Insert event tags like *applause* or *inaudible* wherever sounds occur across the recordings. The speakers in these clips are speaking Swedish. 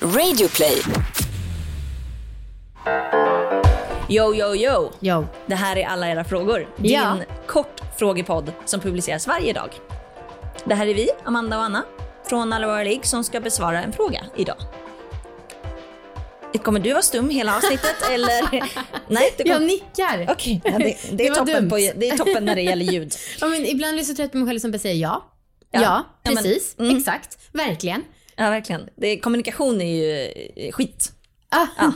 Radioplay. Yo, yo, yo! Jo. Det här är alla era frågor. Din Ja. kort frågepodd som publiceras varje dag. Det här är vi, Amanda och Anna, från Alla våra ligg som ska besvara en fråga idag. Kommer du vara stum hela avsnittet *laughs* eller? Nej, det Jag kom... nickar. Okej, ja, det, det, *laughs* Det är toppen på, det är toppen när det gäller ljud. *laughs* Ja, men ibland blir jag så trött på mig själv som bara säger ja. Ja. Ja, precis. mm. Exakt. Verkligen. Ja, verkligen. Det, kommunikation är ju eh, skit. Ah, ja,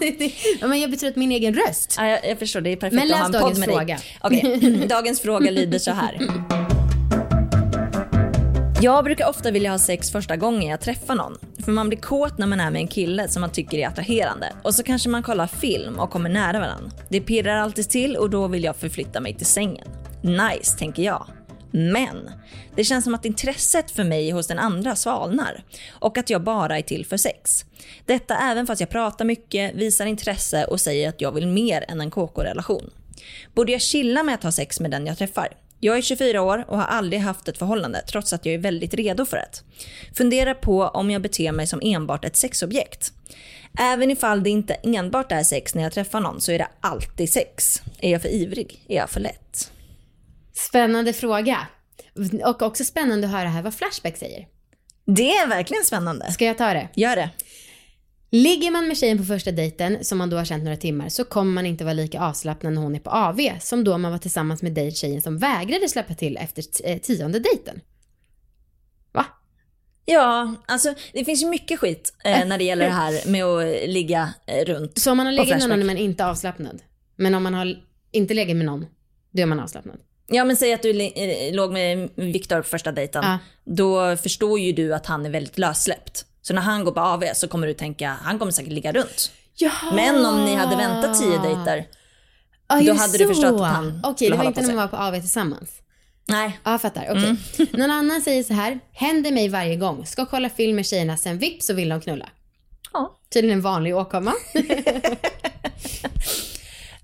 *laughs* men jag trött på min egen röst. Ja, jag, jag förstår, det är perfekt Men att läs ha en dagens podd med fråga. dig. Okej, *laughs* dagens fråga lyder så här. Jag brukar ofta vilja ha sex första gången jag träffar någon. För man blir kåt när man är med en kille som man tycker är attraherande. Och så kanske man kollar film och kommer nära varandra. Det pirrar alltid till och då vill jag förflytta mig till sängen. Nice, tänker jag. Men det känns som att intresset för mig hos den andra svalnar och att jag bara är till för sex. Detta även fast jag pratar mycket, visar intresse och säger att jag vill mer än en KK-relation. Borde jag chilla med att ha sex med den jag träffar? Jag är 24 år och har aldrig haft ett förhållande trots att jag är väldigt redo för det. Funderar på om jag beter mig som enbart ett sexobjekt. Även ifall det inte enbart är sex när jag träffar någon så är det alltid sex. Är jag för ivrig? Är jag för lätt? Spännande fråga. Och också spännande att höra här vad Flashback säger. Det är verkligen spännande. Ska jag ta det? Gör det. Ligger man med tjejen på första dejten, som man då har känt några timmar, så kommer man inte vara lika avslappnad när hon är på AV som då man var tillsammans med dejttjejen som vägrade släppa till efter eh, tionde dejten. Va? Ja, alltså det finns ju mycket skit eh, *laughs* när det gäller det här med att ligga eh, runt. Så om man har legat med någon är man inte avslappnad. Men om man har inte legat med någon, då är man avslappnad. Ja men säg att du eh, låg med Viktor på första dejten. Ja. Då förstår ju du att han är väldigt lössläppt. Så när han går på AV så kommer du tänka, han kommer säkert ligga runt. Jaha! Men om ni hade väntat tio dejter, Ja, då hade du förstått så. att han Okej, det var inte när man var på AV tillsammans. nej. Ja, jag fattar. Okej. *laughs* Någon annan säger så här. Händer mig varje gång. Ska kolla film med tjejerna, sen vips så vill de knulla. Ja. Tydligen en vanlig åkomma. *laughs* *laughs*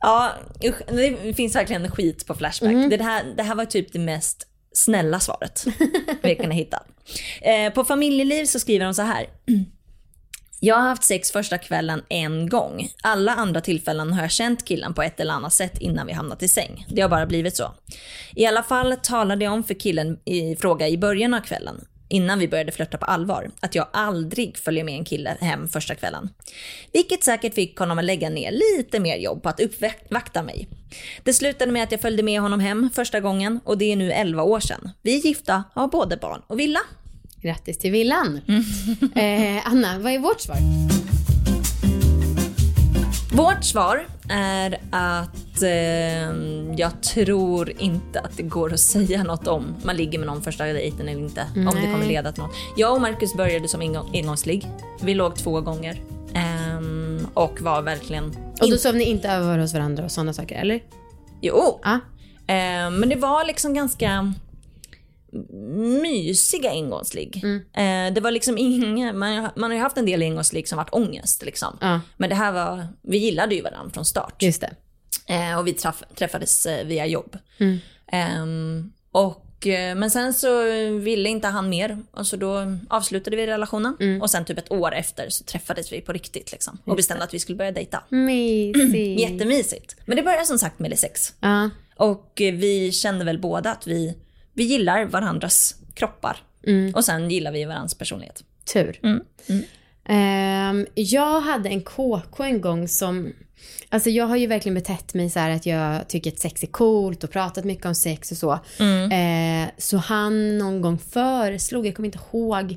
Ja, usch, det finns verkligen skit på Flashback. Mm. Det, här, det här var typ det mest snälla svaret vi kunde hitta. *laughs* Eh, på familjeliv så skriver de så här. *clears throat* Jag har haft sex första kvällen en gång. Alla andra tillfällen har jag känt killen på ett eller annat sätt innan vi hamnat i säng. Det har bara blivit så. I alla fall talade jag om för killen i fråga i början av kvällen, innan vi började flirta på allvar, att jag aldrig följer med en kille hem första kvällen. Vilket säkert fick honom att lägga ner lite mer jobb på att uppvakta mig. Det slutade med att jag följde med honom hem första gången och det är nu 11 år sedan. Vi är gifta, har både barn och villa. Grattis till villan. *laughs* eh, Anna, vad är vårt svar? Vårt svar är att eh, jag tror inte att det går att säga något om man ligger med någon första dejten eller inte. Om det Nej. kommer leda till något. Jag och Marcus började som engång, engångsligg. Vi låg två gånger. Ehm, och var verkligen... Och då sov ni inte över hos varandra och sådana saker, eller? Jo! Ja. Ehm, men det var liksom ganska mysiga engångsligg. Eh, det var liksom inga, man, man har ju haft en del engångsligg som varit ångest liksom. Ja. Men det här var, vi gillade ju varandra från start. Just det. Eh, och vi träff, träffades eh, via jobb. Mm. Ehm, och, eh, men sen så ville inte han mer. Och så då avslutade vi relationen. Mm. Och sen typ ett år efter så träffades vi på riktigt. Liksom, och bestämde att vi skulle börja dejta. Mysigt. *clears throat* Jättemysigt. Men det började som sagt med det sex. Ja. Och eh, vi kände väl båda att vi, vi gillar varandras kroppar. Mm. Och sen gillar vi varandras personlighet. Tur. Mm. Ehm, jag hade en KK en gång som... Alltså jag har ju verkligen betett mig så att jag tycker att sex är coolt och pratat mycket om sex och så. Eh, så han någon gång föreslog, jag kommer inte ihåg,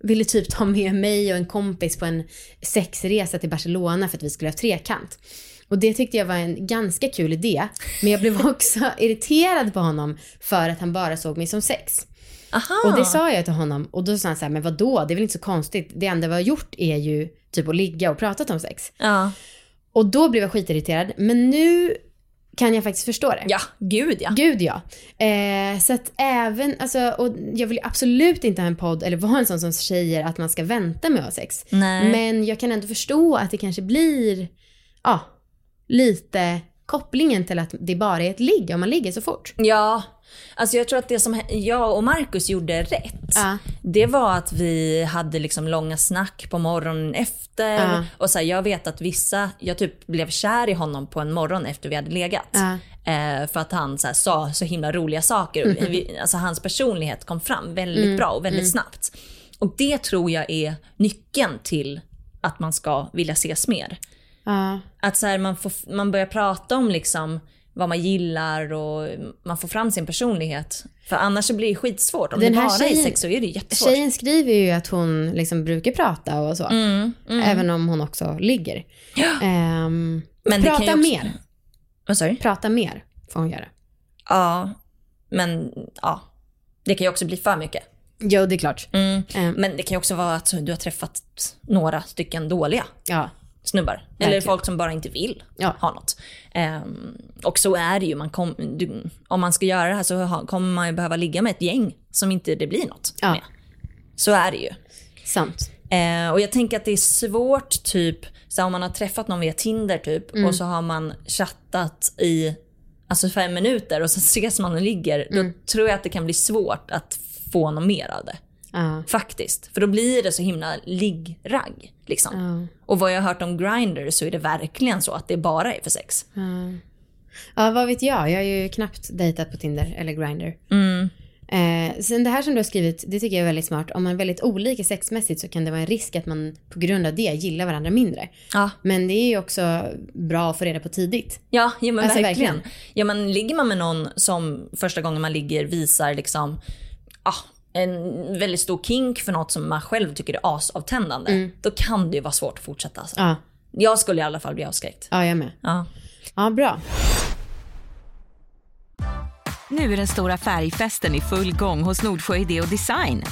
ville typ ta med mig och en kompis på en sexresa till Barcelona för att vi skulle ha trekant. Och det tyckte jag var en ganska kul idé. Men jag blev *laughs* också irriterad på honom för att han bara såg mig som sex. Aha! Och det sa jag till honom och då sa han så här, men vadå, det är väl inte så konstigt. Det enda vi har gjort är ju typ att ligga och pratat om sex. Ja. Och då blev jag skitirriterad. Men nu kan jag faktiskt förstå det. ja, gud ja. Gud ja. Eh, så att även, alltså, och jag vill absolut inte ha en podd eller vara en sån som säger att man ska vänta med att ha sex. Nej. Men jag kan ändå förstå att det kanske blir, ja, lite kopplingen till att det bara är ett ligg om man ligger så fort. Ja, alltså jag tror att det som jag och Markus gjorde rätt, Ja. det var att vi hade liksom långa snack på morgonen efter. Ja. Och så här, jag vet att vissa, jag typ blev kär i honom på en morgon efter vi hade legat. Eh, för att han så här, sa så himla roliga saker. Mm. Vi, *laughs* alltså hans personlighet kom fram väldigt bra och väldigt snabbt. Och det tror jag är nyckeln till att man ska vilja ses mer. Ja. Att så här, man, får, man börjar prata om liksom vad man gillar och man får fram sin personlighet. För annars så blir det skitsvårt. Om Den det bara är tjejen- sex så är det jättesvårt. Tjejen skriver ju att hon liksom brukar prata och så. Mm, Även om hon också ligger. Ehm, Men det kan prata också- mer. Du? Prata mer får hon göra. Ja, men ja. Det kan ju också bli för mycket. Jo, det är klart. Mm. Ehm, Men det kan ju också vara att du har träffat några stycken dåliga ja. Snubbar. Eller Verkligen. folk som bara inte vill Ja. ha något. Ehm, och så är det ju. Man kom, du, om man ska göra det här så ha, kommer man ju behöva ligga med ett gäng som inte det blir något Ja. med. Så är det ju. Sant. Eh, och jag tänker att det är svårt typ, så om man har träffat någon via Tinder typ Mm. och så har man chattat i alltså fem minuter och så *laughs* ses man och ligger. Mm. Då tror jag att det kan bli svårt att få något mer av det. Ja. Faktiskt. För då blir det så himla liggragg. Liksom. Ja. Och vad jag har hört om Grindr så är det verkligen så att det bara är för sex. Ja, vad vet jag? Jag har ju knappt dejtat på Tinder eller Grindr. Mm. Eh, sen det här som du har skrivit, det tycker jag är väldigt smart. Om man är väldigt olika sexmässigt så kan det vara en risk att man på grund av det gillar varandra mindre. Ja, Men det är ju också bra att få reda på tidigt. ja, ja men Alltså, verkligen. verkligen. Ja, men ligger man med någon som första gången man ligger visar liksom, ah, en väldigt stor kink för något som man själv tycker är asavtändande, då kan det ju vara svårt att fortsätta. Alltså. Ja, Jag skulle i alla fall bli avskräckt. ja jag med. Ja. Ja, bra. Nu är den stora färgfesten i full gång hos Nordsjö Idé och Design.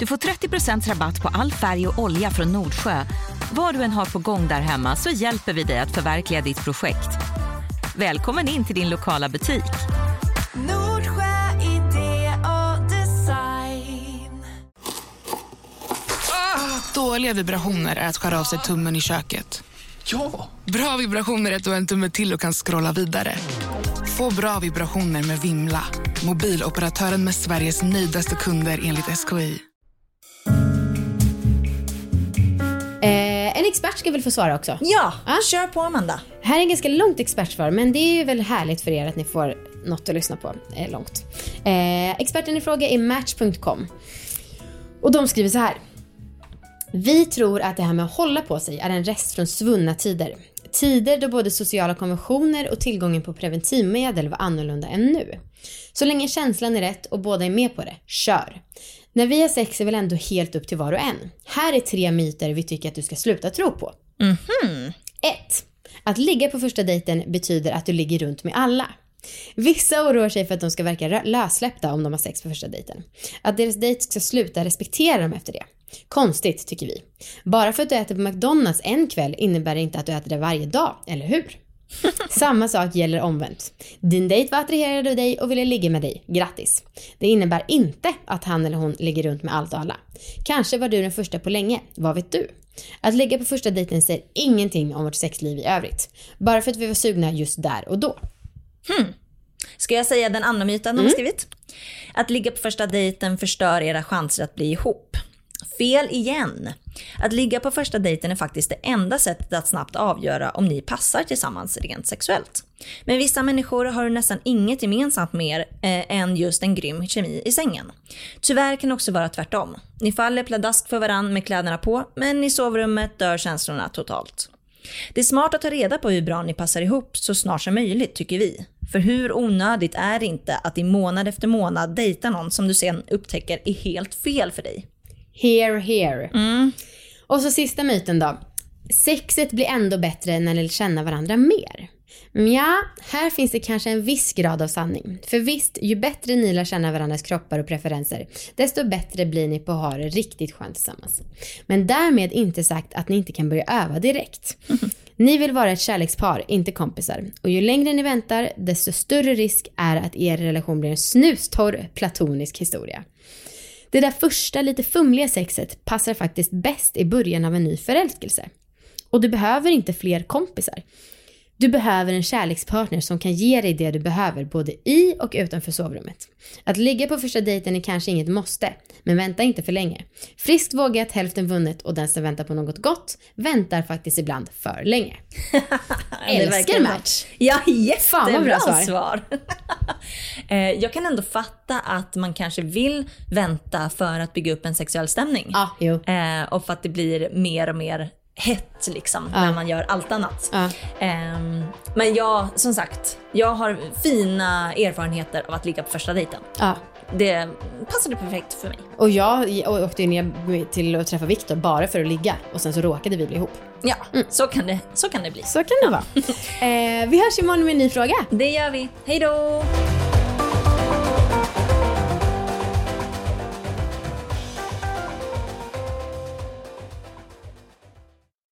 Du får 30% rabatt på all färg och olja från Nordsjö. Vad du än har på gång där hemma så hjälper vi dig att förverkliga ditt projekt. Välkommen in till din lokala butik. Dåliga vibrationer är att skära av sig tummen i köket. Ja! Bra vibrationer är att du har en tumme till och kan scrolla vidare. Få bra vibrationer med Vimla. Mobiloperatören med Sveriges nöjdaste kunder enligt SKI. Eh, en expert ska väl få svara också. Ja, Ja. kör på Amanda. Här är en ganska långt expertsvar, men det är ju väl härligt för er att ni får något att lyssna på eh, långt. Eh, experten i fråga är Match.com. Och de skriver så här. Vi tror att det här med att hålla på sig är en rest från svunna tider. Tider då både sociala konventioner och tillgången på preventivmedel var annorlunda än nu. Så länge känslan är rätt och båda är med på det, kör. När vi har sex är väl ändå helt upp till var och en. Här är tre myter vi tycker att du ska sluta tro på. 1. Att ligga på första dejten betyder att du ligger runt med alla. Vissa oroar sig för att de ska verka lössläppta om de har sex på första dejten. Att deras dejt ska sluta respektera dem efter det. Konstigt, tycker vi. Bara för att du äter på McDonalds en kväll innebär det inte att du äter det varje dag, eller hur? *laughs* Samma sak gäller omvänt. Din dejt var attraherad av dig och ville ligga med dig. Grattis! Det innebär inte att han eller hon ligger runt med allt och alla. Kanske var du den första på länge, vad vet du? Att ligga på första dejten säger ingenting om vårt sexliv i övrigt. Bara för att vi var sugna just där och då. Ska jag säga den andra myten de har skrivit? Att ligga på första dejten förstör era chanser att bli ihop. Fel igen. Att ligga på första dejten är faktiskt det enda sättet att snabbt avgöra om ni passar tillsammans rent sexuellt. Men vissa människor har nästan inget gemensamt mer eh, än just en grym kemi i sängen. Tyvärr kan det också vara tvärtom. Ni faller pladask för varann med kläderna på, men i sovrummet dör känslorna totalt. Det är smart att ta reda på hur bra ni passar ihop så snart som möjligt tycker vi. För hur onödigt är det inte att i månad efter månad dejta någon som du sen upptäcker är helt fel för dig? Here, here. Och så sista myten då. Sexet blir ändå bättre när ni lär känna varandra mer. Ja, här finns det kanske en viss grad av sanning. För visst, ju bättre ni lär känna varandras kroppar och preferenser, desto bättre blir ni på att ha det riktigt skönt tillsammans. Men därmed inte sagt att ni inte kan börja öva direkt. *laughs* Ni vill vara ett kärlekspar, inte kompisar. Och ju längre ni väntar, desto större risk är att er relation blir en snustorr platonisk historia. Det där första lite fumliga sexet passar faktiskt bäst i början av en ny förälskelse. Och du behöver inte fler kompisar. Du behöver en kärlekspartner som kan ge dig det du behöver både i och utanför sovrummet. Att ligga på första dejten är kanske inget måste, men vänta inte för länge. Friskt vågat, hälften vunnet och den som väntar på något gott väntar faktiskt ibland för länge. *laughs* Älskar match! Ja, jättebra bra svar. svar. *laughs* Eh, jag kan ändå fatta att man kanske vill vänta för att bygga upp en sexuell stämning. Eh, och för att det blir mer och mer hett liksom när man gör allt annat. Ja. Ehm, men jag, som sagt, jag har fina erfarenheter av att ligga på första dejten. Ja. Det passade perfekt för mig. Och jag åkte ju ner till att träffa Viktor bara för att ligga och sen så råkade vi bli ihop. Ja, så, kan det, så kan det bli. Så kan det vara. eh, vi hörs imorgon med en ny fråga. Det gör vi. Hej då!